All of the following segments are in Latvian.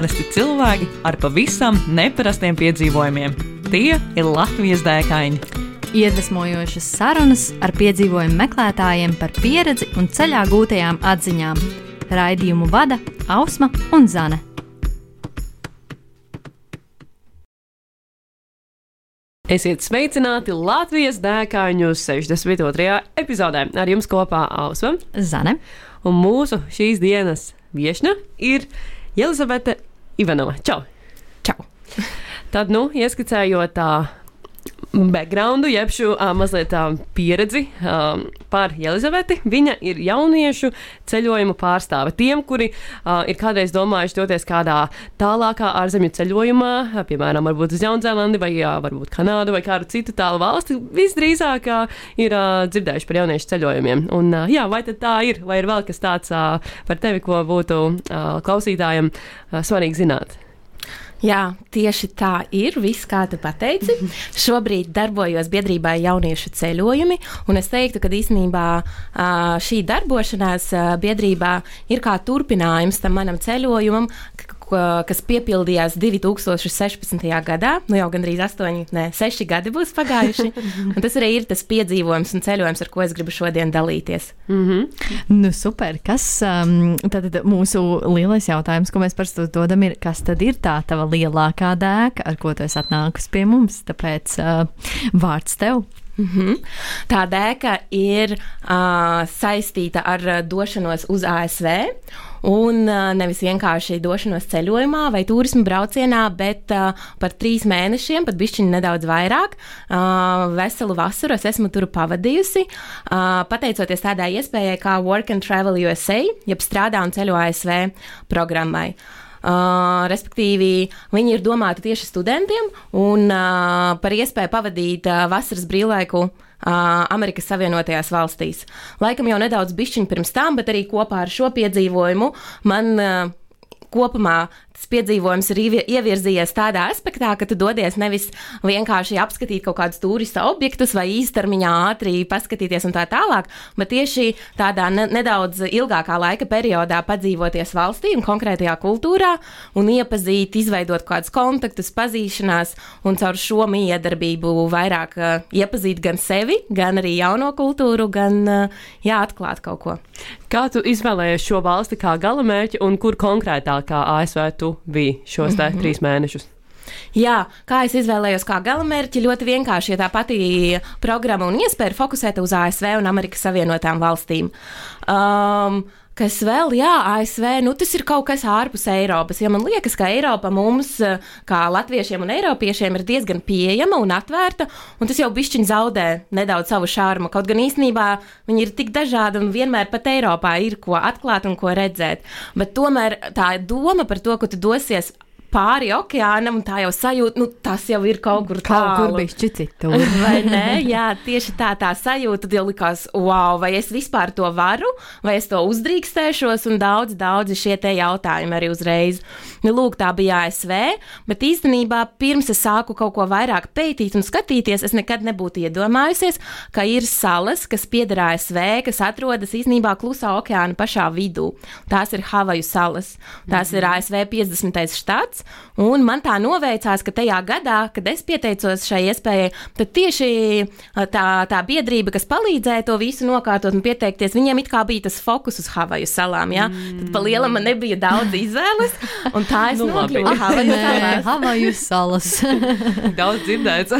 Parasti cilvēki ar pavisam neparastiem piedzīvojumiem. Tie ir Latvijas dēkaini. Iedvesmojošas sarunas ar piedzīvojumu meklētājiem par pieredzi un ceļā gūtajām atziņām. Raidījumu vada Ausma un Zane. Esiet sveicināti Latvijas dēkāņu 62. epizodē. Ar jums kopā Ausma Zane. un mūsu šīs dienas viesne ir Jelizavete Ivanova. Čau! Čau! Tad, nu, ieskicējot tā backgroundu, jeb šo uh, mazliet tā pieredzi um, par Jelizaveti, viņa ir jauniešu ceļojumu pārstāve. Tiem, kuri uh, ir kādreiz domājuši doties kādā tālākā ārzemju ceļojumā, uh, piemēram, varbūt uz Jaunzēlandi vai uh, varbūt Kanādu vai kādu citu tālu valsti, visdrīzāk uh, ir uh, dzirdējuši par jauniešu ceļojumiem. Un, uh, jā, vai tā ir, vai ir vēl kas tāds uh, par tevi, ko būtu uh, klausītājiem uh, svarīgi zināt? Jā, tieši tā ir. Viss, kā tu pateici. Šobrīd darbojos biedrībā Jauniešu ceļojumi, un es teiktu, ka īstenībā šī darbošanās biedrībā ir kā turpinājums tam manam ceļojumam, kas piepildījās 2016. gadā. Nu, jau gandrīz 8, ne 6 gadi būs pagājuši. Un tas arī ir tas piedzīvojums un ceļojums, ar ko es gribu šodien dalīties. Mm -hmm. Nu, super. Kas um, tad mūsu lielais jautājums, ko mēs parasti dodam, ir, kas tad ir tā tava lielākā dēka, ar ko tu esi atnākusi pie mums? Tāpēc uh, vārds tev. Mm -hmm. Tā dēka ir uh, saistīta ar uh, došanos uz ASV. Un nevis vienkārši došanos ceļojumā vai turismu braucienā, bet par trīs mēnešiem, pat bišķiņi nedaudz vairāk, veselu vasaru es esmu tur pavadījusi, pateicoties tādai iespējai kā Work and Travel USA, jeb strādā un ceļo ASV programmai. Uh, respektīvi, viņi ir domāti tieši studentiem un uh, par iespēju pavadīt uh, vasaras brīvlaiku uh, Amerikas Savienotajās valstīs. Laikam jau nedaudz bišķiņi pirms tam, bet arī kopā ar šo piedzīvojumu man kopumā tas piedzīvojums ir ievirzījies tādā aspektā, ka tu dodies nevis vienkārši apskatīt kaut kādus turista objektus vai īstermiņā ātri paskatīties un tā tālāk, bet tieši tādā ne, nedaudz ilgākā laika periodā padzīvoties valstī un konkrētajā kultūrā un iepazīt, izveidot kādus kontaktus, pazīšanās un caur šo miedarbību vairāk uh, iepazīt gan sevi, gan arī jauno kultūru, gan uh, jā, atklāt kaut ko. Kā tu izvēlējies šo valsti kā galamērķi un kur konkrētākā ASV tu biji šos mm -hmm. trīs mēnešus? Jā, kā es izvēlējos kā galamērķi, ļoti vienkārši, ja tā pati programma un iespēja fokusēt uz ASV un Amerikas Savienotām valstīm. Um, Kas vēl, jā, ASV, nu tas ir kaut kas ārpus Eiropas. Jo man liekas, ka Eiropa mums, kā latviešiem un eiropiešiem, ir diezgan pieejama un atvērta, un tas jau bišķiņ zaudē nedaudz savu šārmu. Kaut gan īstenībā viņi ir tik dažādi un vienmēr pat Eiropā ir ko atklāt un ko redzēt. Bet tomēr tā doma par to, ka tu dosies pāri okeānam, un tā jau sajūta, nu, tas jau ir kaut kur tālu. Kaut kur bišķi citur. vai ne? Jā, tieši tā, tā sajūta, tad jau likās, wow, vai es vispār to varu, vai es to uzdrīkstēšos, un daudz, daudz šie te jautājumi arī uzreiz. Nu, lūk, tā bija ASV, bet īstenībā pirms es sāku kaut ko vairāk pētīt un skatīties, es nekad nebūtu iedomājusies, ka ir salas, kas pieder ASV, kas atrodas īstenībā klusā okeāna pašā vidū. Tās ir Havaju salas. Tās ir ASV 50. štats. Un man tā noveicās, ka tajā gadā, kad es pieteicos šai iespējai, tad tieši tā, tā biedrība, kas palīdzēja to visu nokārtot un pieteikties, viņiem it kā bija tas fokus uz Havaju salām. Ja? Mm. Tad pa lielam man nebija daudz izvēles, un tā es nu, nokļuvu Havaju salas. daudz dzirdēts.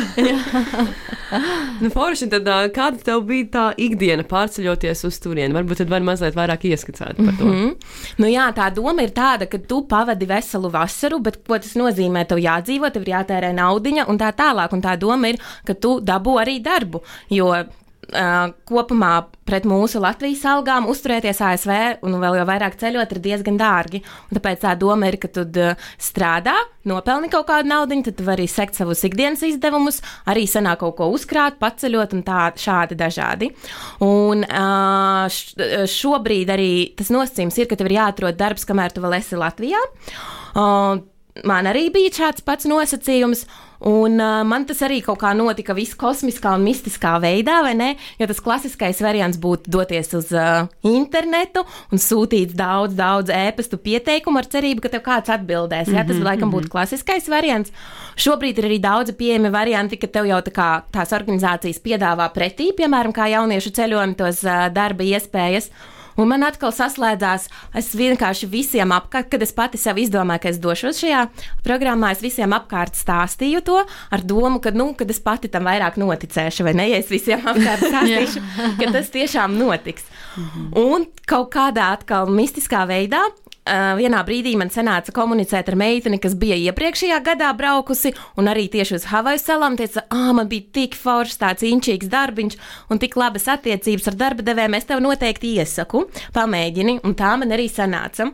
nu, forši, tad kāda tev bija tā ikdiena pārceļoties uz turieni? Varbūt tad var mazliet vairāk ieskicēt par to. Mm -hmm. Nu jā, tā doma ir tāda, ka tu pavadi veselu vasaru, bet ko tas nozīmē? Tev jādzīvo, tev ir jātērē naudiņa un tā tālāk. Un tā doma ir, ka tu dabū arī darbu. Jo Uh, kopumā pret mūsu Latvijas algām uzturēties ASV un vēl jau vairāk ceļot ir diezgan dārgi. Un tāpēc tā doma ir, ka tu strādā, nopelni kaut kādu naudu, tad vari sekt savus ikdienas izdevumus, arī sanāk kaut ko uzkrāt, paceļot un tā šādi dažādi. Un uh, šobrīd arī tas nosacījums ir, ka tev ir jāatrod darbs, kamēr tu vēl esi Latvijā. Uh, man arī bija šāds pats nosacījums. Un uh, man tas arī kaut kā notika viss kosmiskā un mistiskā veidā, vai ne? Jo tas klasiskais variants būtu doties uz uh, internetu un sūtīt daudz, daudz ēpastu pieteikumu ar cerību, ka tev kāds atbildēs. Mm -hmm, ja? Tas laikam būtu klasiskais variants. Šobrīd ir arī daudzi pieejami varianti, ka tev jau tā kā tās organizācijas piedāvā pretī, piemēram, kā jauniešu ceļojumi, tos uh, darba iespējas. Un man atkal saslēdzās, es vienkārši visiem apkārt, kad es pati sev izdomāju, ka es došos šajā programmā, es visiem apkārt stāstīju to ar domu, ka, nu, kad es pati tam vairāk noticēšu, vai ne, ja es visiem apkārt stāstīšu, ka tas tiešām notiks. Un kaut kādā atkal mistiskā veidā Uh, vienā brīdī man sanāca komunicēt ar meiteni, kas bija iepriekšējā gadā braukusi, un arī tieši uz Havaju salām teica, ah, man bija tik foršs, tāds inčīgs darbiņš un tik labas attiecības ar darba devējiem, es tev noteikti iesaku, pamēģini, un tā man arī sanāca.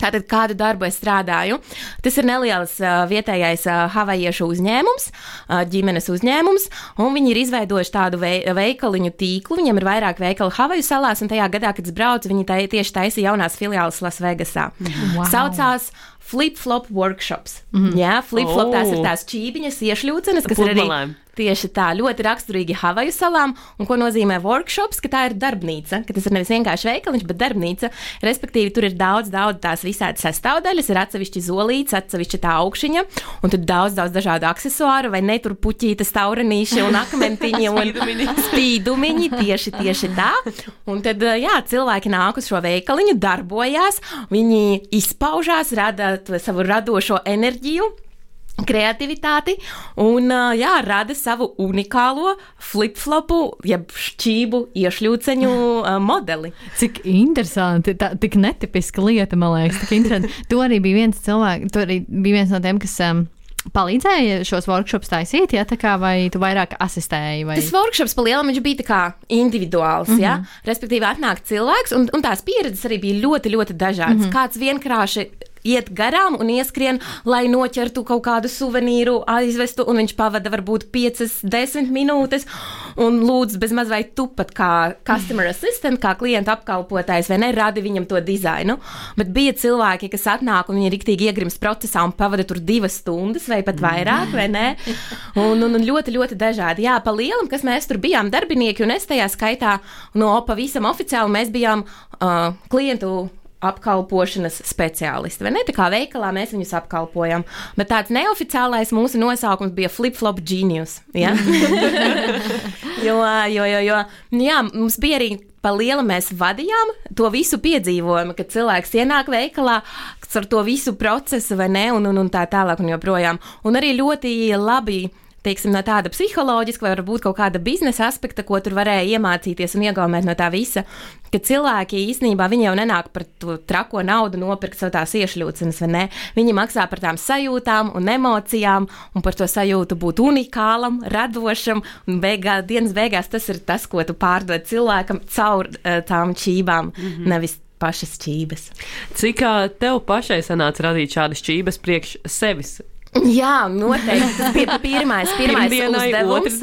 Tātad, kādu darbu es strādāju? Tas ir neliels uh, vietējais uh, havajiešu uzņēmums, uh, ģimenes uzņēmums, un viņi ir izveidojuši tādu vei veikaliņu tīklu. Viņam ir vairāk veikalu Havaju salās, un tajā gadā, kad es braucu, viņi tā, tieši taisīja jaunās filiāles Lasvegasā. Wow. Saucās flip-flop workshops. Mm -hmm. Jā, flip-flop oh. tās ir tās čībiņas, iešļūcenes, kas ir arī Tieši tā, ļoti raksturīgi Havaju salām, un ko nozīmē workshops, ka tā ir darbnīca, ka tas ir nevis vienkārši veikaliņš, bet darbnīca. Respektīvi, tur ir daudz, daudz tās visādas sastāvdaļas, ir atsevišķi zolīts, atsevišķi tā augšiņa, un tur daudz, daudz dažādu aksesuāru, vai ne tur puķītas, taurenīši un akmentiņi un spīdumiņi, tieši, tieši tā. Un tad, jā, cilvēki nāk uz šo veikaliņu, darbojās, viņi izpaužās, rada savu radošo enerģiju kreativitāti un jā, rada savu unikālo flip-flopu, jeb šķību iešļūceņu modeli. Cik interesanti, tā tik netipiska lieta, man liekas, tik interesanti. tu arī bija viens cilvēks, tu arī bija viens no tiem, kas. Um, Palīdzēja šos workshops taisīt, ja tā kā vai tu vairāk asistēji? Vai? Tas workshops palielam viņš bija tā kā individuāls, mm -hmm. ja? respektīvi atnāk cilvēks, un, un tās pieredzes arī bija ļoti, ļoti dažādas. Mm -hmm. Kāds vienkārši iet garām un ieskrien, lai noķertu kaut kādu suvenīru, aizvestu, un viņš pavada varbūt 5, 10 minūtes, un lūdzu, bezmaz vai tu pat kā customer assistant, kā klienta apkalpotājs, vai ne, radi viņam to dizainu. Bet bija cilvēki, kas atnāk un viņi riktīgi iegrims procesā un pavada tur divas stundas vai pat vairāk, vai ne? Un, un, un ļoti, ļoti dažādi. Jā, pa lielam, kas mēs tur bijām darbinieki, un es tajā skaitā no pavisam oficiāli mēs bijām uh, klientu apkalpošanas speciālisti. Vai ne? Tā kā veikalā mēs viņus apkalpojam. Bet tāds neoficiālais mūsu nosaukums bija flip-flop genius. Ja? jo, jo, jo, jo jā, mums bija arī pa lielu mēs vadījām to visu piedzīvojumu, kad cilvēks ienāk veikalā ar to visu procesu, vai ne, un, un, un tā tālāk, un joprojām. Un arī ļoti labi teiksim, no tāda psiholoģiska vai varbūt kaut kāda biznesa aspekta, ko tur varēja iemācīties un iegaumēt no tā visa, ka cilvēki īstenībā viņi jau nenāk par to trako naudu nopirkt savu tās iešļūcenes, vai ne? Viņi maksā par tām sajūtām un emocijām un par to sajūtu būt unikālam, radošam, un beigā, dienas beigās tas ir tas, ko tu pārdod cilvēkam caur uh, tām čībām, mm -hmm. nevis pašas čības. Cik tev pašai sanāca radīt šādas čības priekš sevis? Jā, noteikti. Tas bija pirmais, pirmais dienai, uzdevums.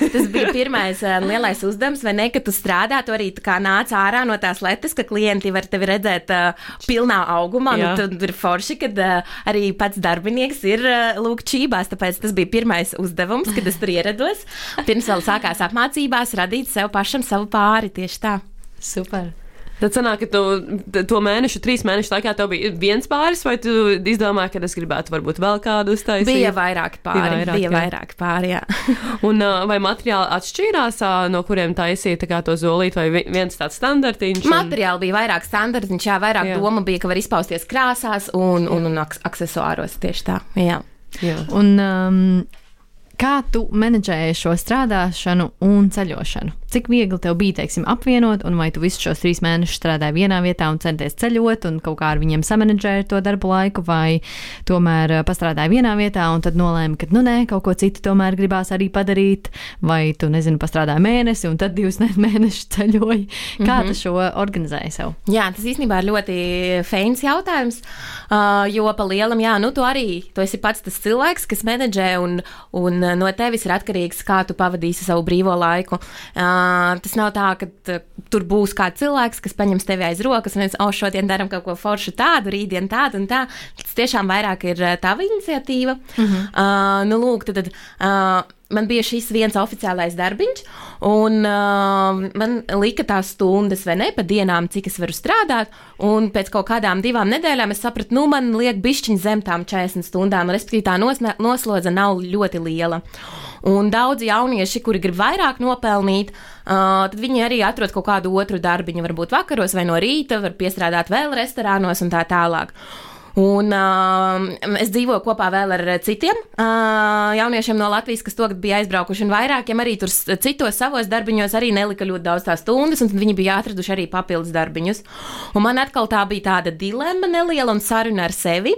Tas bija pirmais uh, lielais uzdevums, vai ne, ka tu strādā, tu arī nāc ārā no tās letes, ka klienti var tevi redzēt uh, pilnā augumā. Nu, tad ir forši, kad uh, arī pats darbinieks ir uh, lūk čībās, tāpēc tas bija pirmais uzdevums, kad es tur ierados. Pirms vēl sākās apmācībās radīt sev pašam savu pāri tieši tā. Super. Tad sanāk, ka tu to mēnešu, trīs mēnešu laikā tev bija viens pāris, vai tu izdomāji, ka es gribētu varbūt vēl kādu uztaisīt? Bija vairāki pāri, bija vairāk, bija vairāki pāri, jā. Un vai materiāli atšķīrās, no kuriem taisīja tā kā to zolīt, vai viens tāds standartiņš? Un... Materiāli bija vairāk standartiņš, jā, vairāk jā. doma bija, ka var izpausties krāsās un, un, un aksesuāros tieši tā, jā. jā. Un, um, kā tu menedžēji šo strādāšanu un ceļošanu? Cik viegli tev bija, teiksim, apvienot, un vai tu visus šos trīs mēnešus strādāji vienā vietā un centies ceļot, un kaut kā ar viņiem samanģēt to darbu laiku, vai tomēr eh, pastrādāji vienā vietā, un tad nolēmi, ka, nu, nē, kaut ko citu tomēr gribās arī padarīt, vai tu, nezinu, pastrādāji mēnesi, un tad divus mēnešus ceļoji. Kā mm -hmm. tu šo organizēji sev? Jā, tas īstenībā ir ļoti feins jautājums, jo pa lielam, jā, nu, tu arī, tu esi pats tas cilvēks, kas menedžē, un, un no tevis ir atkarīgs, kā tu pavadīsi savu brīvo laiku. Uh, tas nav tā, ka tur būs kāds cilvēks, kas paņems tevi aiz rokas un teiks, o, šodien darām kaut ko foršu tādu, rītdien tādu un tā. Tas tiešām vairāk ir uh, tava iniciatīva. Uh -huh. uh, nu, lūk, tad, tad uh, man bija šis viens oficiālais darbiņš, un uh, man lika tās stundas, vai ne, pa dienām, cik es varu strādāt. Un pēc kaut kādām divām nedēļām es sapratu, nu, man liek bišķiņa zem tām 40 stundām, respektīvi tā noslodze nav ļoti liela. Un daudzi jaunieši, kuri grib vairāk nopelnīt, uh, tad viņi arī atrod kaut kādu otru darbiņu, varbūt vakaros vai no rīta, var piestrādāt vēl restorānos un tā tālāk. Un uh, es dzīvoju kopā vēl ar citiem uh, jauniešiem no Latvijas, kas tagad bija aizbraukuši, un vairākiem arī tur citos savos darbiņos arī nelika ļoti daudz tās stundas, un viņi bija atraduši arī papildus darbiņus. Un man atkal tā bija tāda dilemma neliela un saruna ar sevi.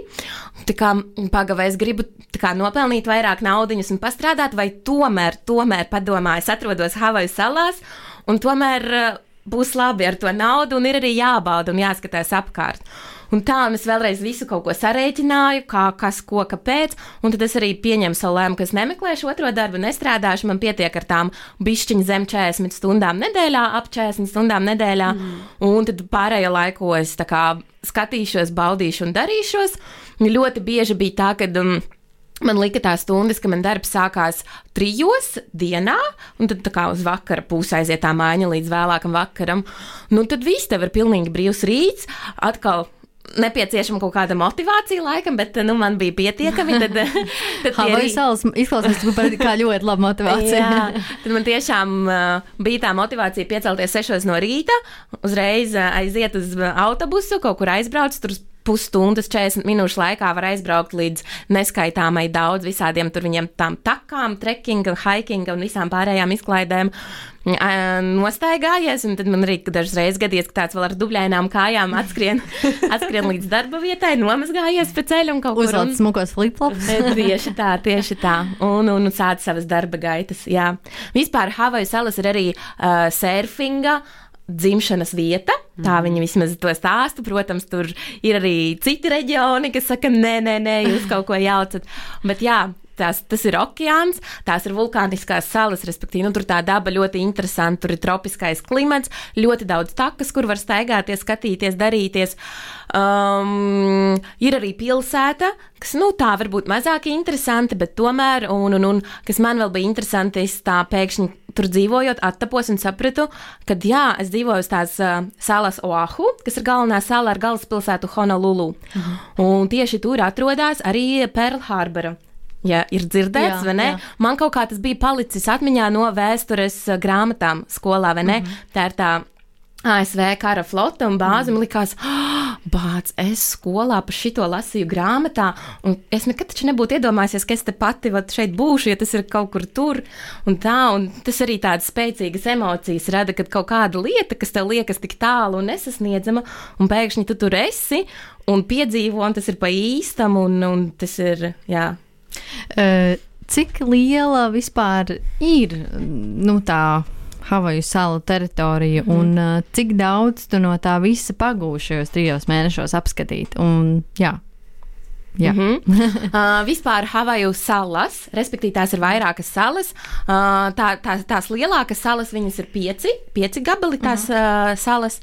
Tā kā pagavē, es gribu kā, nopelnīt vairāk naudas un pastrādāt, vai tomēr, tomēr padomāju, es atrodos Havaju salās, un tomēr uh, būs labi ar to naudu, un ir arī jābauda un jāskatās apkārt. Un tā, es vēlreiz visu kaut ko sarēķināju, kā, kas, ko, kāpēc. Un tad es arī pieņemu savu lēmumu, ka es nemeklēšu otro darbu, nestrādāšu. Man pietiek ar tām bišķiņu zem 40 stundām nedēļā, ap 40 stundām nedēļā. Mm. Un tad pārējo laiku es kā, skatīšos, baudīšu un darīšos. Ļoti bieži bija tā, ka. Um, Man lika tā stundas, ka man darbs sākās trijos dienā, un tad kā uz vakara pusē aiziet tā mājiņa līdz vēlākam vakaram. Nu, tad viss tev ir pilnīgi brīvs rīts, atkal nepieciešama kaut kāda motivācija, laikam, bet nu, man bija pietiekami. Tad, tad Havaju arī... salas izklausās kā ļoti laba motivācija. Jā, tad man tiešām uh, bija tā motivācija piecelties sešos no rīta, uzreiz uh, aiziet uz autobusu, kaut kur aizbraukt, tur pusstundas, 40 minūšu laikā var aizbraukt līdz neskaitāmai daudz visādiem tur viņiem tām takām, trekkinga, hikinga un visām pārējām izklaidēm nostaigājies, un tad man arī dažas reizes gadījies, ka tāds vēl ar dubļainām kājām atskrien, atskrien līdz darba vietai, nomazgājies pa ceļu un kaut tādu. Uzvelk smukos flipflops. tieši tā, tieši tā. Un, un, un sāc savas darba gaitas, jā. Vispār Havaju salas ir arī uh, surfinga dzimšanas vieta. Tā mm. viņi vismaz to stāsta. Protams, tur ir arī citi reģioni, kas saka, nē, nē, nē, jūs kaut ko jaucat. Bet jā, tās, tas ir okeāns, tās ir vulkāniskās salas, respektīvi, nu, tur tā daba ļoti interesanta, tur ir tropiskais klimats, ļoti daudz takas, kur var staigāties, skatīties, darīties. Um, ir arī pilsēta, kas, nu, tā varbūt mazāk interesanta, bet tomēr, un, un, un kas man vēl bija interesanti, es tā pēkšņi tur dzīvojot, attapos un sapratu, ka, jā, es dzīvoju uz tās uh, salas Oahu, kas ir galvenā sala ar galvaspilsētu Honolulu. Mhm. Un tieši tur atrodas arī Pearl Harbor ja ir dzirdēts, jā, vai ne? Jā. Man kaut kā tas bija palicis atmiņā no vēstures eh, grāmatām skolā, vai ne? Mm -hmm. Tā ir tā ASV kara flote un bāzi. Mm. Man likās, oh, bāc, es skolā par šito lasīju grāmatā, un es nekad taču nebūtu iedomājies, ka es te pati vat, šeit būšu, ja tas ir kaut kur tur. Un tā, un tas arī tādas spēcīgas emocijas rada, kad kaut kāda lieta, kas tev liekas tik tālu un nesasniedzama, un pēkšņi tu tur esi un piedzīvo, un tas ir pa īstam, un, un tas ir, jā. Uh, cik liela vispār ir nu, tā Havaju salu teritorija, mm. un uh, cik daudz tu no tā visa pagūši šajos trijos mēnešos apskatīt? Un, Jā. Mm -hmm. uh, vispār Havaju salas, respektīvi tās ir vairākas salas. Uh, tā, tā, tās lielākas salas, viņas ir pieci, pieci gabali tās mm -hmm. uh, salas.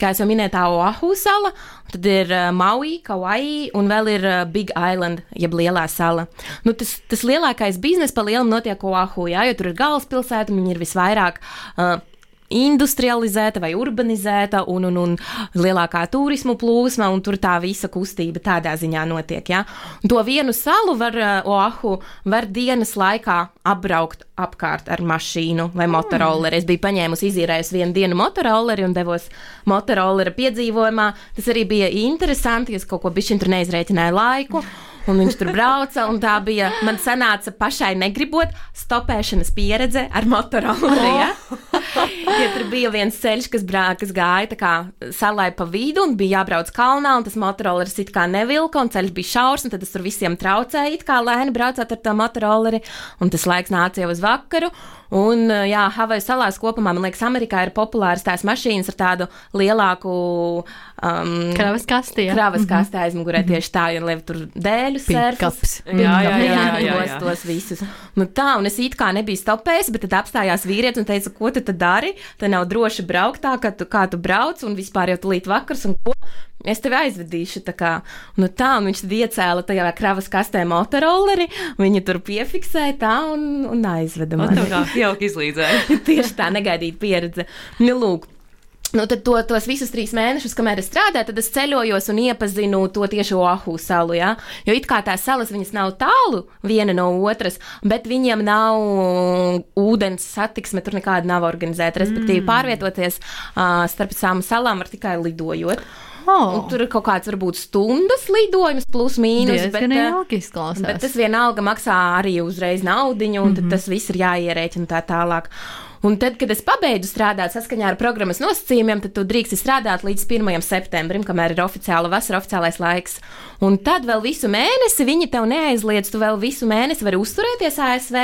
Kā jau minēju, tā Oahu sala, tad ir uh, Maui, Kauai un vēl ir uh, Big Island, jeb lielā sala. Nu, tas, tas lielākais bizness pa lielam notiek Oahu, jā, jo tur ir galvaspilsēta un viņi ir visvairāk. Uh, industrializēta vai urbanizēta un, un, un lielākā turismu plūsma, un tur tā visa kustība tādā ziņā notiek. Ja? To vienu salu var, eh, Oahu, var dienas laikā apbraukt apkārt ar mašīnu vai motorolleri. Es biju paņēmusi, izīrējusi vienu dienu motorolleri un devos motorolleri piedzīvojumā. Tas arī bija interesanti, es kaut ko bišķiņu tur neizrēķināju laiku. Un viņš tur brauca, un tā bija. Man sanāca pašai negribot stopēšanas pieredze ar motorolleri. Ja? ja tur bija viens ceļš, kas, brā, kas gāja kā salai pa vidu, un bija jābrauc kalnā, un tas motorolleris it kā nevilka, un ceļš bija šaurs, un tad tas tur visiem traucēja, it kā lēni braucot ar to motorolleri, un tas laiks nāca jau uz vakaru. Un, jā, Havaju salās kopumā, man liekas, Amerikā ir populāras tās mašīnas ar tādu lielāku um, kravas kasti. Jā. Kravas mm -hmm. kasti aizmugurē mm -hmm. tieši tā, jo tur dēļ rotaļu sērfus. Pikaps. Jā, jā, jā, jā, jā, jā. tos visus. Nu, tā, un es it kā nebiju stopējis, bet tad apstājās vīrietis un teica, ko tu tad dari? Te nav droši braukt tā, kā tu, kā tu brauc, un vispār jau tulīt vakars, un ko? Es tevi aizvedīšu, tā kā, nu tā, un viņš tad iecēla tajā kravas kastē motorolleri, viņi tur piefiksēja tā un, un aizveda Man mani. tā kā jauki izlīdzēja. Tieši tā negaidīta pieredze. Nu, lūk. Nu, tad to, tos visus trīs mēnešus, kamēr es strādāju, tad es ceļojos un iepazinu to tieši Oahu salu. Ja? Jo it kā tās salas nav tālu viena no otras, bet viņiem nav ūdens satiksme, tur nekāda nav organizēta. Respektīvi, mm. pārvietoties uh, starp tām salām var tikai lidojot. Oh, tur ir kaut kāds varbūt stundas lidojums, plus mīnus. jauki izklausās. Bet tas vienalga maksā arī uzreiz naudu, un mm -hmm. tas viss ir jāierēķina tā tālāk. Un tad, kad es pabeidzu strādāt saskaņā ar programmas nosacījumiem, tad tu drīksti strādāt līdz 1. septembrim, kamēr ir oficiāla vasara, oficiālais laiks. Un tad vēl visu mēnesi viņi tev neaizliedz, tu vēl visu mēnesi vari uzturēties ASV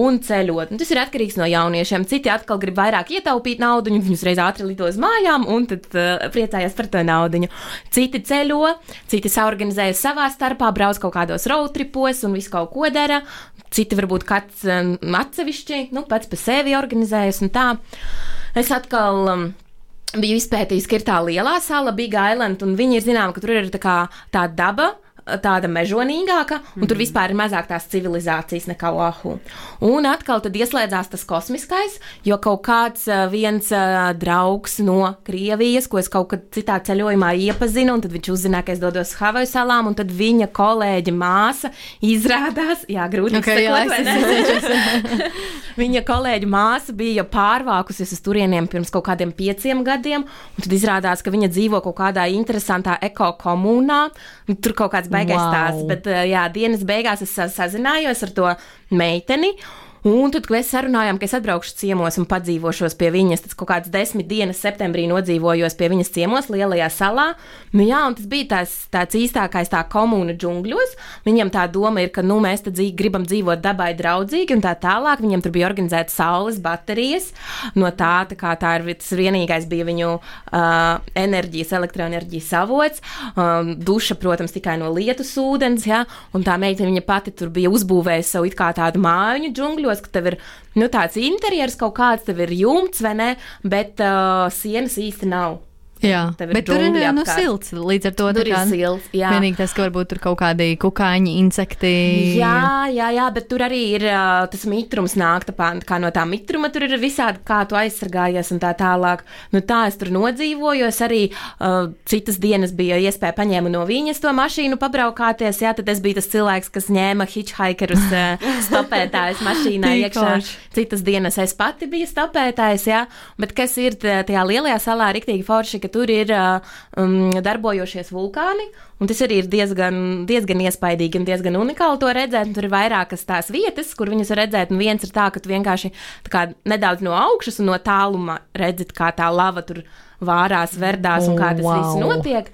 un ceļot. Un tas ir atkarīgs no jauniešiem. Citi atkal grib vairāk ietaupīt naudu, viņi uzreiz ātri lido uz mājām un tad uh, priecājas par to naudu. Citi ceļo, citi saorganizējas savā starpā, brauc kaut kādos roadtripos un visu kaut ko dara. Citi varbūt kāds um, atsevišķi, nu, pats par sevi organizējas un tā. Es atkal. Um, Biju izpētījis, ka ir tā lielā sala, Big Island, un viņi ir zināmi, ka tur ir tā, kā, tā daba, tāda mežonīgāka, un mm -hmm. tur vispār ir mazāk tās civilizācijas nekā Oahu. Un atkal tad ieslēdzās tas kosmiskais, jo kaut kāds viens draugs no Krievijas, ko es kaut kad citā ceļojumā iepazinu, un tad viņš uzzināja, ka es dodos uz Havaju salām, un tad viņa kolēģa māsa izrādās, jā, grūti Okay, izsekot? Viņa kolēģa māsa bija pārvākusies uz turieniem pirms kaut kādiem pieciem gadiem, un tad izrādās, ka viņa dzīvo kaut kādā interesantā ekokomunā. Tur kaut kāds baigais Wow. stāsts, bet uh, jā, dienas beigās es sa- sazinājos ar to meiteni. Un tad, kad mēs sarunājām, ka es atbraukšu ciemos un padzīvošos pie viņas, tad kaut kādas desmit dienas septembrī nodzīvojos pie viņas ciemos, lielajā salā. Nu, jā, un tas bija tās, tāds īstākais tā komūna džungļos. Viņam tā doma ir, ka nu, mēs dzīv, gribam dzīvot dabai draudzīgi un tā tālāk. Viņam tur bija organizēta saules baterijas. No tā, tā, kā tā ir tas vienīgais bija viņu uh, enerģijas, elektroenerģijas avots. Um, duša, protams, tikai no lietus ūdens. Ja? Un tā meitene viņa pati tur bija uzbūvējusi savu it kā tādu māju džungļos, ka tev ir nu, tāds interjers kaut kāds, tev ir jumts vai ne, bet uh, sienas īsti nav. Jā, Tev bet tur ir nu, apkārt. silts. Līdz ar to Tur ir silts, jā. Vienīgi tas, ka varbūt tur kaut kādi kukaiņi, insekti. Jā, jā, jā, bet tur arī ir uh, tas mitrums, nāk tā pā- kā no tā mitruma. Tur ir visādi, kā tu aizsargājies un tā tālāk. Nu, tā es tur nodzīvoju. Es arī uh, citas dienas bija iespēja paņēmu no viņas to mašīnu pabraukāties. Jā, tad es biju tas cilvēks, kas ņēma hitchhikerus uh, stopētājus mašīnā iekšā. Citas dienas es pati biju stopētājs, jā. Bet kas ir tajā lielajā salā, riktīgi forši, ka tur ir um, darbojošies vulkāni. Un tas arī ir diezgan, diezgan iespaidīgi un diezgan unikāli to redzēt. Un tur ir vairākas tās vietas, kur viņas redzēt. Un viens ir tā, ka tu vienkārši tā kā, nedaudz no augšas un no tāluma redzi, kā tā lava tur vārās, verdās un kā tas Wow. viss notiek.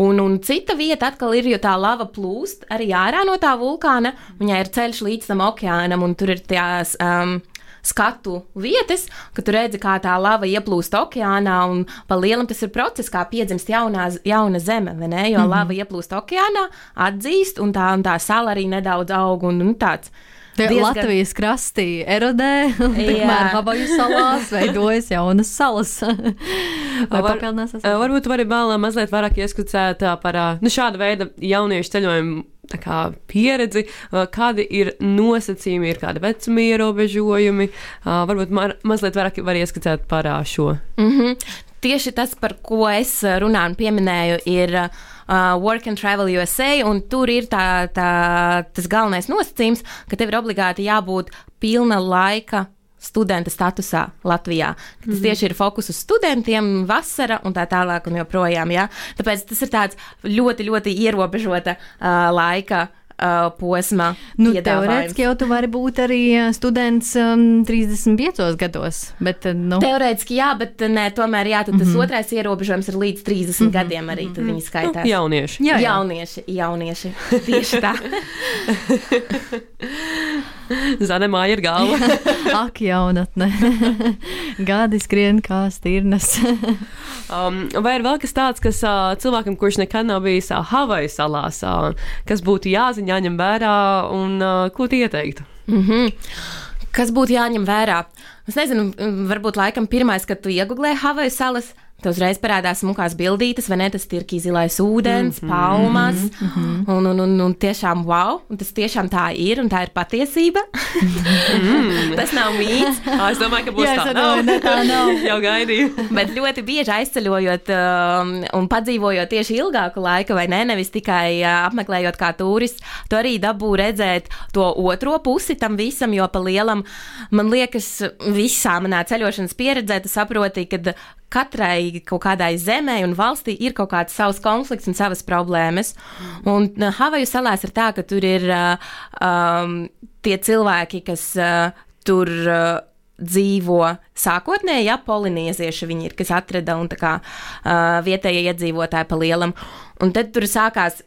Un, un cita vieta atkal ir, jo tā lava plūst arī ārā no tā vulkāna. Viņai ir ceļš līdz tam okeānam, un tur ir tās. Um, Skatu vietas, ka tu redzi, kā tā lava ieplūst okeānā, un pa lielam tas ir process, kā piedzimst jaunā, jauna zeme, vai ne? Jo mm -hmm. lava ieplūst okeānā, atzīst, un tā, un tā sala arī nedaudz aug, un, un tāds. Diezgan- Latvijas krasti erodē, un tikmēr. Havaju salās veidojas jaunas salas. Vai Var- papildinās? Varbūt vari vēl uh, mazliet vairāk ieskicēt uh, par uh, nu, šādu veidu jauniešu ceļojumu kā, pieredzi, kādi ir nosacījumi, ir kādi vecuma ierobežojumi. Varbūt ma mazliet vairāk var ieskicēt par uh, šo. Mm -hmm. Tieši tas, par ko es runāju un pieminēju, ir uh, Work and Travel USA, un tur ir tā, tā, tas galvenais nosacījums, ka tev ir obligāti jābūt pilna laika studenta statusā Latvijā. Tas mm -hmm. tieši ir fokus uz studentiem, vasara un tā tālāk un joprojām. Ja? Tāpēc tas ir tāds ļoti, ļoti ierobežota uh, laika uh, posma. Nu, teorētiski jau tu vari būt arī students um, 35 gados, bet nu, Teorētiski jā, bet nē, tomēr jā, tas mm -hmm. otrais ierobežojums ir līdz 30 mm -hmm. gadiem arī, tad viņi skaitās. Nu, jaunieši. jā, jā. Jaunieši, jaunieši. Tieši tā. Zane māja ir galva. Ak, jaunatne. Gadi skrien kā stirnas. um, vai ir vēl kas tāds, kas uh, cilvēkam, kurš nekad nav bijis uh, Havaju salās, uh, kas būtu jāzina, jāņem vērā un uh, ko tu ieteiktu? Mm -hmm. Kas būtu jāņem vērā? Es nezinu, varbūt laikam pirmais, kad tu iegūlēji Havaju salas, Tev uzreiz parādās smukās bildītes, vai ne? Tas ir zilais ūdens, mm -hmm. palmas. Mm -hmm. un, un, un, un tiešām wow, un tas tiešām tā ir, un tā ir patiesība. mm. tas nav mīts. es domāju, ka būs Jā, tā. Nav. Ne, tā nav. Jau gaidīju. Bet ļoti bieži aizceļojot um, un padzīvojot tieši ilgāku laiku, vai ne? Nevis tikai uh, apmeklējot kā turists, tu arī dabū redzēt to otro pusi tam visam, jo pa lielam, man liekas, visā manā ceļošanas pieredzē, tu saproti, ka katrai kaut kādai zemē un valstī ir kaut kāds savs konflikts un savas problēmas. Un uh, Havaju salās ir tā, ka tur ir uh, um, tie cilvēki, kas uh, tur. Uh, dzīvo sākotnēji, ja polinēzieši viņi ir, kas atrada un tā kā uh, vietējie iedzīvotāji pa lielam. Un tad tur sākās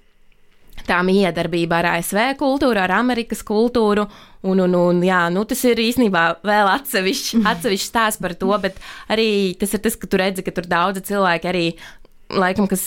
tā miedarbība ar ASV kultūru, ar Amerikas kultūru. Un, un, un, jā, nu, tas ir īstenībā vēl atsevišķs atsevišķ stāsts par to, bet arī tas ir tas, ka tu redzi, ka tur daudzi cilvēki arī laikam, kas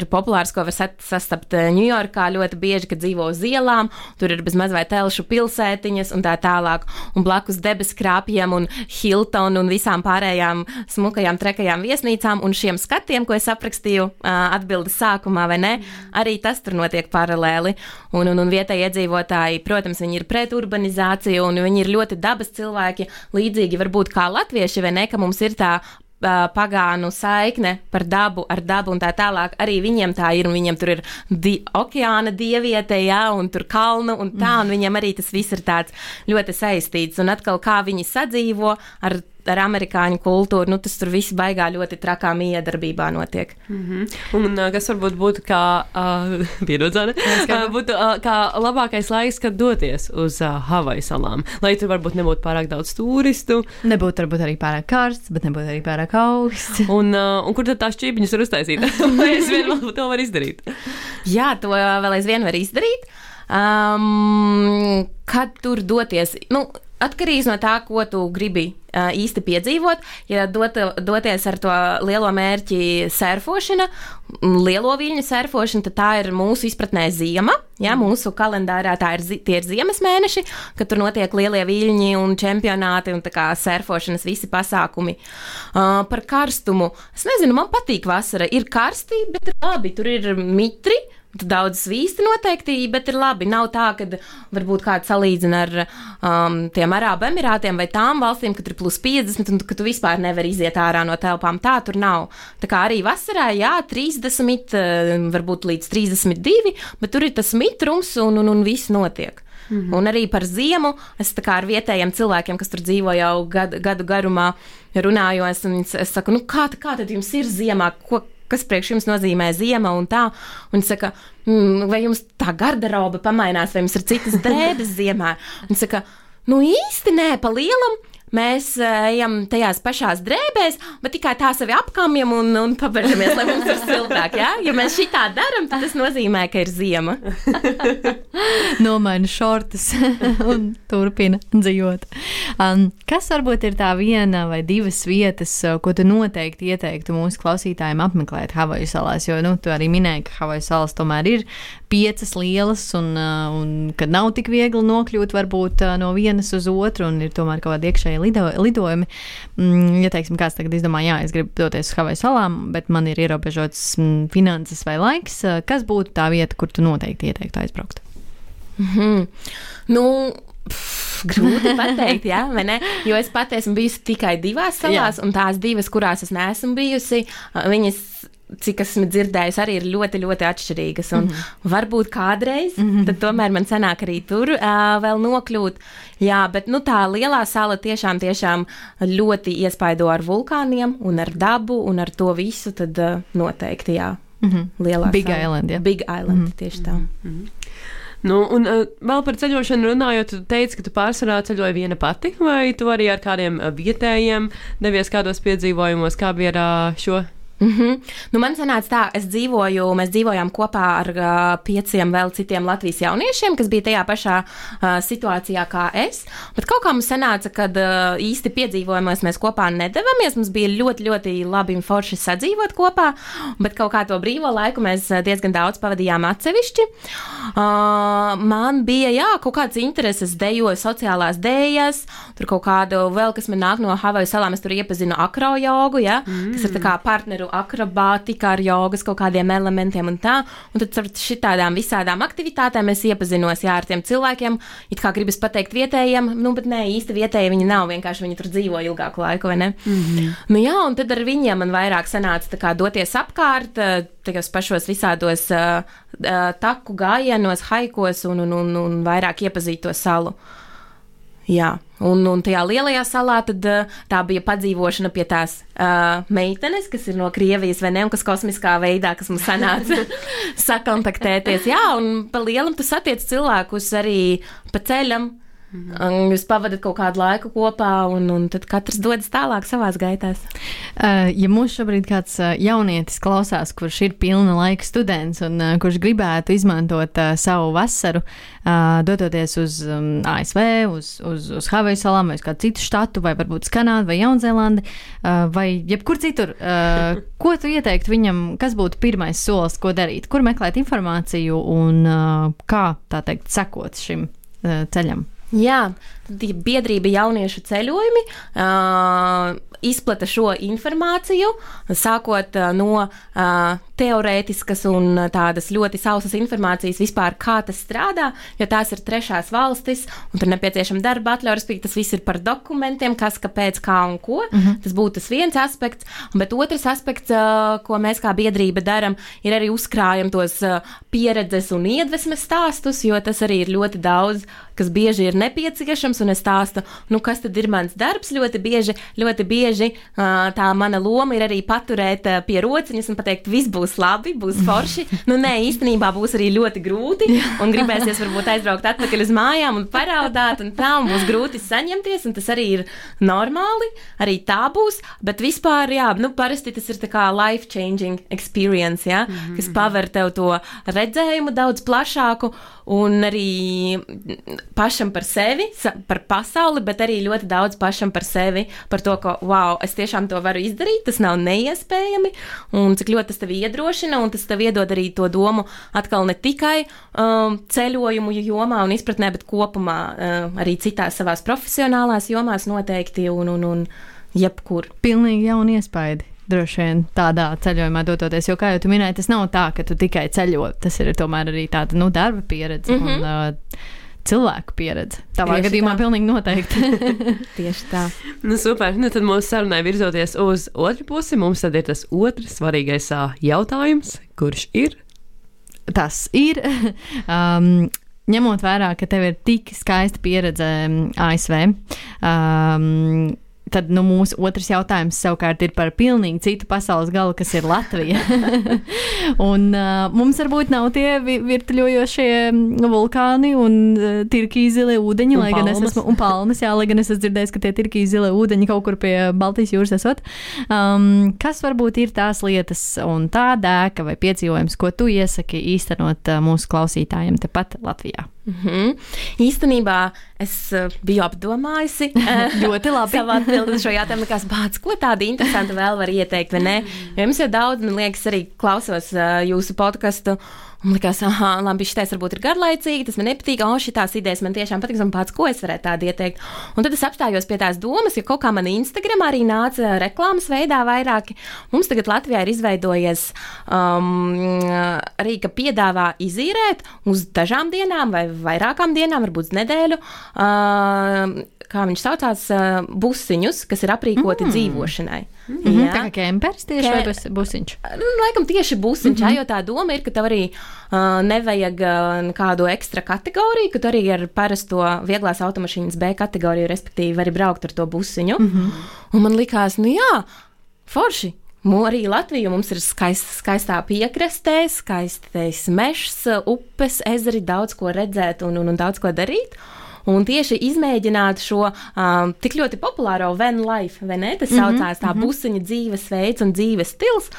ir populārs, ko var sastapt Ņujorkā ļoti bieži, kad dzīvo uz ielām. Tur ir bezmaz vai telšu pilsētiņas un tā tālāk. Un blakus debesu krāpjiem un Hilton un visām pārējām smukajām, trekajām viesnīcām un šiem skatiem, ko es aprakstīju atbildes sākumā, vai ne? Arī tas tur notiek paralēli. Un, un, un vietējie iedzīvotāji, protams, viņi ir pret urbanizāciju un viņi ir ļoti dabas cilvēki, līdzīgi varbūt kā latvieši, vai ne, ka mums ir tā pagānu saikne par dabu, ar dabu un tā tālāk. Arī viņiem tā ir, un viņiem tur ir di okeāna dieviete, jā, un tur kalnu un tā, un viņiem arī tas viss ir tāds ļoti saistīts. Un atkal, kā viņi sadzīvo ar ar amerikāņu kultūru, nu, tas tur viss baigā ļoti trakā miedarbībā notiek. Mm -hmm. Un kas varbūt būtu kā, uh, pierodzane, uh, būtu uh, kā labākais laiks, kad doties uz uh, Havaju salām, lai tur varbūt nebūtu pārāk daudz turistu. Nebūtu varbūt arī pārāk karsts, bet nebūtu arī pārāk augsts. un, uh, un kur tad tās čīpiņas var uztaisīt? Vai es vien to varu izdarīt? Jā, to vēl aizvien var izdarīt. Um, kad tur doties? Nu, Atkarīgs no tā, ko tu gribi īsti piedzīvot. Ja dot, doties ar to lielo mērķi surfošana, lielo viļņu surfošana, tad tā ir mūsu izpratnē ziema. Ja, mūsu kalendārā ir, tie ir ziemas mēneši, kad tur notiek lielie viļņi un čempionāti un kā surfošanas visi pasākumi. Uh, par karstumu. Es nezinu, man patīk vasara. Ir karsti, bet labi, tur ir mitri. Daudz svīsti noteikti, bet ir labi. Nav tā, ka varbūt kāds salīdzina ar um, tiem Arābu Emirātiem vai tām valstīm, kad ir plus 50 un ka tu vispār nevari iziet ārā no telpām. Tā tur nav. Tā kā arī vasarā, jā, 30, eh, varbūt līdz 32, bet tur ir tas mitrums un, un, un viss notiek. Mm -hmm. Un arī par ziemu es ar vietējiem cilvēkiem, kas tur dzīvo jau gadu, gadu garumā, runājos. Es saku, nu, kā, kā tad jums ir ziemā? Ko, kas priekš jums nozīmē ziema un tā. Un saka, mm, vai jums tā garderoba pamainās, vai jums ir citas drēbes ziemā? Un saka, nu īsti nē, pa lielam. Mēs uh, ejam tajās pašās drēbēs, bet tikai tā sevi apkamjam un, un pabežamies, lai mums ir siltāk. Ja, ja mēs šitā darām, tad tas nozīmē, ka ir ziema. Nomaina šortus un turpina dzīvot. Um, kas varbūt ir tā viena vai divas vietas, uh, ko tu noteikti ieteiktu mūsu klausītājiem apmeklēt Havaju salās? Jo nu, tu arī minēji, ka Havaju salas tomēr ir piecas lielas un, uh, un kad nav tik viegli nokļūt varbūt no vienas uz otru un ir tomēr kaut kāda iekšēja lido, lidojumi. Mm, ja teiksim, kāds tagad izdomā, jā, es gribu doties uz Havaju salām, bet man ir ierobežots mm, finanses vai laiks, kas būtu tā vieta, kur tu noteikti ieteiktu aizbraukt? Mm -hmm. Nu, Pff, grūti pateikt, jā, vai ne? Jo es pati esmu bijusi tikai divās salās, jā. un tās divas, kurās es neesmu bijusi, viņas cik esmu dzirdējusi, arī ir ļoti, ļoti atšķirīgas. Un mm -hmm. varbūt kādreiz, mm -hmm. tad tomēr man sanāk arī tur uh, vēl nokļūt. Jā, bet nu, tā lielā sala tiešām, tiešām ļoti iespaido ar vulkāniem un ar dabu un ar to visu. Tad uh, noteikti, jā. Mm -hmm. Lielā Big sala. Island, jā. Big Island, mm -hmm. tieši tā. Mm -hmm. Nu, un uh, vēl par ceļošanu runājot, tu teici, ka tu pārsvarā ceļoji viena pati, vai tu arī ar kādiem vietējiem devies kādos piedzīvojumos, kā bija ar uh, šo Mm -hmm. nu, man sanāca tā, es dzīvoju, mēs dzīvojām kopā ar uh, pieciem vēl citiem Latvijas jauniešiem, kas bija tajā pašā uh, situācijā kā es. Bet kaut kā mums sanāca, ka uh, īsti piedzīvojumos mēs kopā nedavāmies. Mums bija ļoti, ļoti labi un forši sadzīvot kopā, bet kaut kā to brīvo laiku mēs diezgan daudz pavadījām atsevišķi. Uh, man bija, jā, kaut kāds intereses, dejoju sociālās dēļas, tur kaut kādu vēl, kas man nāk no Havaju salām, es tur iepazinu akrojogu, ja, mm. kas ir tā kā partneru ar akrobātiku, ar jogas kaut kādiem elementiem un tā. Un tad ar šitādām visādām aktivitātēm es iepazinos jā, ar tiem cilvēkiem. It kā gribas pateikt vietējiem, nu, bet nē, īsti vietēji viņi nav. Vienkārši viņi tur dzīvo ilgāku laiku, vai ne? Mm -hmm. nu, jā, un tad ar viņiem man vairāk sanāca kā, doties apkārt, eh, tajos pašos visādos uh, uh, taku gājienos, haikos un, un, un, un vairāk iepazīt to salu. Jā, un, un tajā lielajā salā tad, uh, tā bija padzīvošana pie tās uh, meitenes, kas ir no Krievijas vai ne, un kas kosmiskā veidā, kas mums sanāca sakontaktēties. Jā, un pa lielam tu satiec cilvēkus arī pa ceļam. Mhm. Jūs pavadat kaut kādu laiku kopā, un, un tad katrs dodas tālāk savā gaitās. Uh, ja mums šobrīd kāds uh, jaunietis klausās, kurš ir pilna laika students un uh, kurš gribētu izmantot savu vasaru, dodoties uz um, ASV, uz, uz, uz Havaju salām, vai uz kādu citu štatu, vai varbūt uz Kanādu vai Jaunzēlandi, vai jebkur citur, ko tu ieteiktu viņam, kas būtu pirmais solis, ko darīt, kur meklēt informāciju un kā, tā teikt, sekot šim ceļam? Jā, biedrība jauniešu ceļojumi uh, izplata šo informāciju, sākot uh, no uh, teorētiskas un tādas ļoti sausas informācijas vispār, kā tas strādā, jo tās ir trešās valstis, un tur nepieciešama darba atļauja, respektīvi, tas viss ir par dokumentiem, kas, kāpēc, kā un ko. Mhm. -huh. Tas būtu tas viens aspekts, bet otrs aspekts, ko mēs kā biedrība darām, ir arī uzkrājam tos pieredzes un iedvesmas stāstus, jo tas arī ir ļoti daudz, kas bieži ir nepieciešams, un es stāstu, nu, kas tad ir mans darbs ļoti bieži, ļoti bieži uh, tā mana loma ir arī paturēt uh, pie rociņas un pateikt, viss būs labi, būs forši. Nu, nē, īstenībā būs arī ļoti grūti. Un gribēsies varbūt aizbraukt atpakaļ uz mājām un paraudāt, un tā un būs grūti saņemties. Tas arī ir normāli. Arī tā būs. Bet vispār, jā, nu, parasti tas ir kā life changing experience, ja, mm -hmm. kas paver tev to redzējumu daudz plašāku un arī pašam par sevi, par pasauli, bet arī ļoti daudz pašam par sevi, par to, ka, wow, es tiešām to varu izdarīt, tas nav neiespējami, un cik ļoti tas tev iedrošina un tas tev iedod arī to domu atkal ne tikai um, ceļojumu jomā un izpratnē, bet kopumā uh, arī citās savās profesionālās jomās noteikti un, un, un jebkur. Pilnīgi jauni iespaidi droši vien tādā ceļojumā doties. Jo, kā jau minēji, tas nav tā, ka tu tikai ceļo. Tas ir tomēr arī tāda nu, darba pieredze. Mm -hmm. un, uh, cilvēku pieredze. Tavā Tieši gadījumā tā. pilnīgi noteikti. Tieši tā. Nu, super. Nu, tad mūsu sarunai virzoties uz otru pusi, mums tad ir tas otrs svarīgais jautājums, kurš ir? Tas ir. Um, ņemot vērā, ka tev ir tik skaista pieredze ASV, um, Tad nu, mūsu otrs jautājums savukārt ir par pilnīgi citu pasaules galu, kas ir Latvija. un, uh, mums varbūt nav tie vi virtuļojošie vulkāni un uh, tirkīgi zilie ūdeņi, un lai palmas. gan es esmu, un palmas, jā, lai gan es esmu dzirdējis, ka tie tirkīgi zilie ūdeņi kaut kur pie Baltijas jūras esot. Um, kas varbūt ir tās lietas un tā dēka vai piedzīvojums, ko tu iesaki īstenot uh, mūsu klausītājiem tepat Latvijā? Mm -hmm. Īstenībā es uh, biju apdomājusi. ļoti labi. Savā atbildot šo jautājumu, likās, bāc, ko tādu interesantu vēl var ieteikt, vai ne? Jo jums jau daudz, man liekas, arī klausos uh, jūsu podkastu. Un likās, ah, labi, šis varbūt ir garlaicīgi, tas man nepatīk. O, šīs idejas man tiešām patīk, un pats, ko es varētu tādu ieteikt. Un tad es apstājos pie tās domas, ka kaut kā man Instagram arī nāca reklāmas veidā vairāki. Mums tagad Latvijā ir izveidojies um, arī, ka piedāvā izīrēt uz dažām dienām vai vairākām dienām, varbūt nedēļu. Uh, kā viņš saucās, uh, busiņus, kas ir aprīkoti mm. dzīvošanai. Mm -hmm. Jā, tā kā kempers tieši Ke... vai busiņš? Nu, laikam tieši busiņš, mm -hmm. jo tā doma ir, ka tev arī uh, nevajag uh, kādu ekstra kategoriju, ka tu arī ar parasto vieglās automašīnas B kategoriju, respektīvi, vari braukt ar to busiņu. Mm -hmm. Un man likās, nu jā, forši. Arī Latvija mums ir skaist, skaistā piekrastē, skaistais mežs, upes, ezeri, daudz ko redzēt un, un, un daudz ko darīt. Un tieši izmēģināt šo um, tik ļoti populāro van life, vai ne? Tas saucās tā busiņa dzīvesveids un dzīves stils.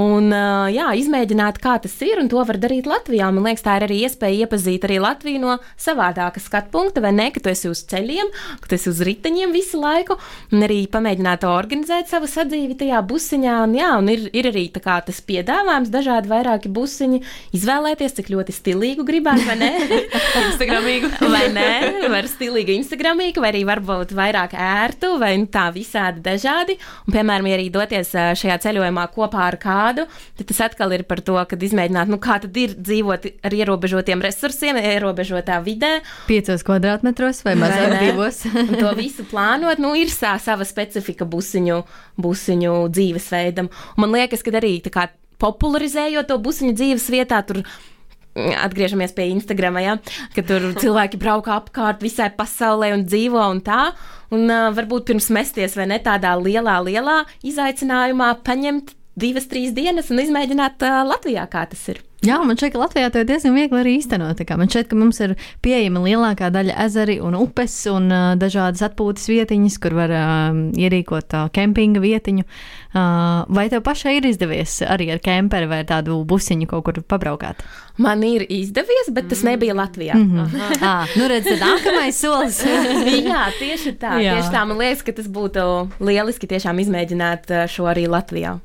Un, jā, izmēģināt, kā tas ir, un to var darīt Latvijā. Man liekas, tā ir arī iespēja iepazīt arī Latviju no savādāka skatu punkta, vai ne, ka tu esi uz ceļiem, ka tu esi uz riteņiem visu laiku, un arī pamēģināt organizēt savu sadzīvi tajā busiņā. Un, jā, un ir, ir arī kā, tas piedāvājums, dažādi vairāki busiņi, izvēlēties, cik ļoti stilīgu gribētu, vai ne? Instagramīgu. vai ne? Var stilīgu Instagramīgu, vai arī varbūt vairāk ērtu, vai nu, tā visādi dažādi. Un, piemēram, ja arī doties šajā ceļojumā kopā ar kādu, tad tas atkal ir par to, kad izmēģināt, nu, kā tad ir dzīvot ar ierobežotiem resursiem, ierobežotā vidē. Piecos kvadrātmetros vai mazāk divos. To visu plānot, nu, ir sā, sava specifika busiņu, busiņu dzīvesveidam. Un man liekas, ka arī kā popularizējot to busiņu dzīves vietā, tur mm, atgriežamies pie Instagram, ja, ka tur cilvēki brauka apkārt visai pasaulē un dzīvo un tā. Un uh, varbūt pirms mesties vai ne tādā lielā, lielā izaicinājumā paņemt divas, trīs dienas un izmēģināt uh, Latvijā, kā tas ir. Jā, man šķiet, ka Latvijā to ir diezgan viegli arī īstenot. Man šķiet, ka mums ir pieejama lielākā daļa ezeri un upes un uh, dažādas atpūtas vietiņas, kur var uh, ierīkot uh, kempinga vietiņu. Uh, vai tev pašai ir izdevies arī ar kemperi vai tādu busiņu kaut kur pabraukāt? Man ir izdevies, bet tas nebija Latvijā. Mm -hmm. ah, nu redz, tad nākamais solis. Jā, tieši tā. Jā. Tieši tā. Man liekas, ka tas būtu lieliski tiešām izmēģināt uh, šo arī Latvijā.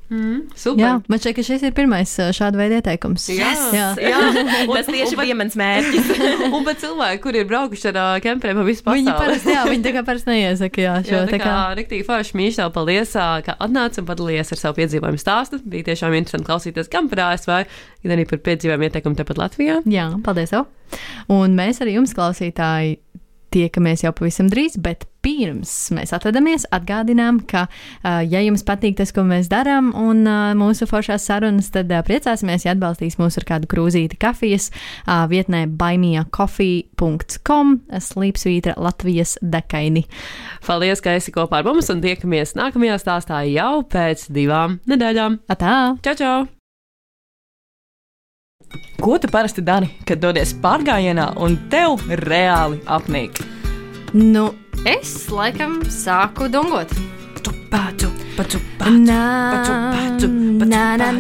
Super. Jā, man šķiet, ka šis ir pirmais uh, šāda veida ieteikums. Jā. Jā. Jā. Un- Tas tieši bija mans mērķis. Un pat cilvēki, kuri ir braukuši ar uh, kemperiem pa visu pasauli. Viņi parasti, jā, viņi tā kā parasti neiesaka, jā, šo Jā, tā tā kā. kā rīktīgi forši mīļš, paldies, ka atnāci un padalījies ar savu piedzīvojumu stāstu. Bija tiešām interesanti klausīties gan par ASV, gan arī par piedzīvojumu ieteikumu tepat Latvijā. Jā, paldies tev. Un mēs arī jums, klausītāji, tiekamies jau pavisam drīz, bet pirms mēs atvadamies, atgādinām, ka, ja jums patīk tas, ko mēs darām, un mūsu foršās sarunas, tad priecāsimies, ja atbalstīs mūs ar kādu krūzīti kafijas vietnē baimijakaufī.com slīpsvītra Latvijas dekaini. Paldies, ka esi kopā ar mums un tiekamies nākamajā stāstā jau pēc divām nedēļām. Atā! Čau, čau! Ko tu parasti dari, kad dodies pārgājienā un tev reāli apnīk? Nu, es laikam sāku dungot. Na, pacu, pacu, na, na, pacu, na, na, na.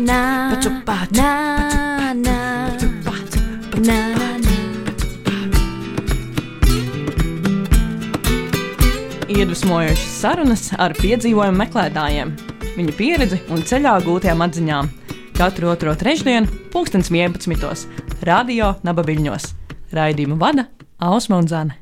Iedvesmojošas sarunas ar piedzīvojumu meklētājiem, viņu pieredzi un ceļā gūtajām atziņām. Katru otro trešdienu, pulkstens 11. Radio Naba Viļņos. Raidījumu vada Ausma un Zana.